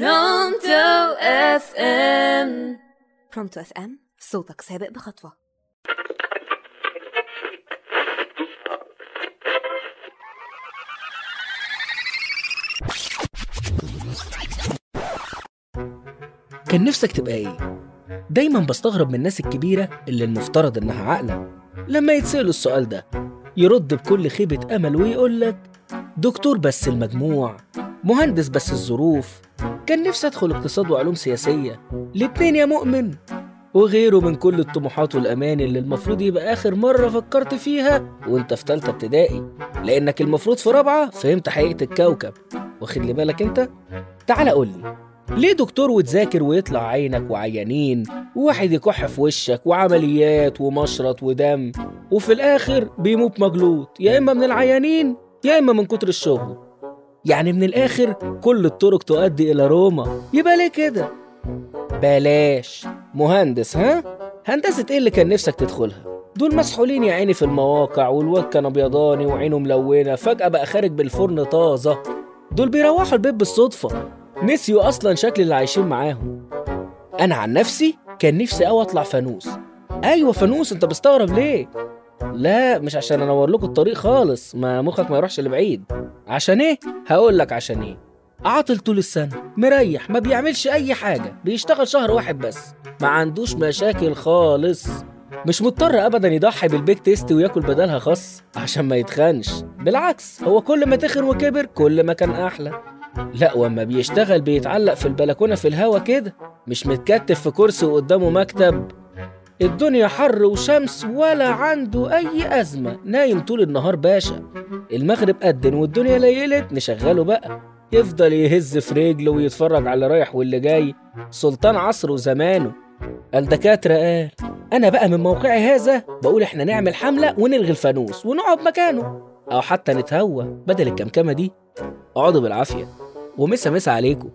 برونتو FM برونتو FM صوتك سابق بخطوة. كان نفسك تبقى إيه؟ دايما بستغرب من الناس الكبيرة اللي المفترض إنها عاقلة. لما يتسألوا السؤال ده يرد بكل خيبة أمل ويقول لك دكتور بس المجموع مهندس بس الظروف كان نفسي أدخل اقتصاد وعلوم سياسية. الاتنين يا مؤمن. وغيره من كل الطموحات والأمان اللي المفروض يبقى آخر مرة فكرت فيها وأنت في تالتة ابتدائي. لأنك المفروض في رابعة فهمت حقيقة الكوكب. واخد لي بالك أنت؟ تعال قول لي. ليه دكتور وتذاكر ويطلع عينك وعيانين؟ وواحد يكح في وشك وعمليات ومشرط ودم. وفي الآخر بيموت مجلوط. يا إما من العيانين يا إما من كتر الشغل يعني من الآخر كل الطرق تؤدي إلى روما. يبقى ليه كده؟ بلاش. مهندس ها؟ هندسة إيه اللي كان نفسك تدخلها؟ دول مسحولين يا عيني في المواقع والواد كان أبيضاني وعينه ملونة فجأة بقى خارج بالفرن طازة. دول بيروحوا البيت بالصدفة. نسيوا أصلا شكل اللي عايشين معاهم. أنا عن نفسي كان نفسي أوي أطلع فانوس. أيوه فانوس أنت بستغرب ليه؟ لا مش عشان أنور لكم الطريق خالص. ما مخك ما يروحش لبعيد. عشان إيه؟ هقول لك عشان إيه. عاطل طول السنة مريح ما بيعملش أي حاجة بيشتغل شهر واحد بس. ما عندوش مشاكل خالص. مش مضطر أبدا يضحي بالبيك تيست وياكل بدلها خس عشان ما يتخنش. بالعكس هو كل ما تخن وكبر كل ما كان أحلى. لا وأما بيشتغل بيتعلق في البلكونة في الهوا كده مش متكتف في كرسي وقدامه مكتب. الدنيا حر وشمس ولا عنده أي أزمة. نايم طول النهار باشا. المغرب أدن والدنيا ليلت نشغله بقى. يفضل يهز في رجله ويتفرج على رايح واللي جاي. سلطان عصره وزمانه. الدكاترة قال أنا بقى من موقعي هذا بقول إحنا نعمل حملة ونلغي الفانوس ونقعد مكانه. أو حتى نتهوى بدل الكمكمة دي. اقعدوا بالعافية. ومسا مسا عليكم.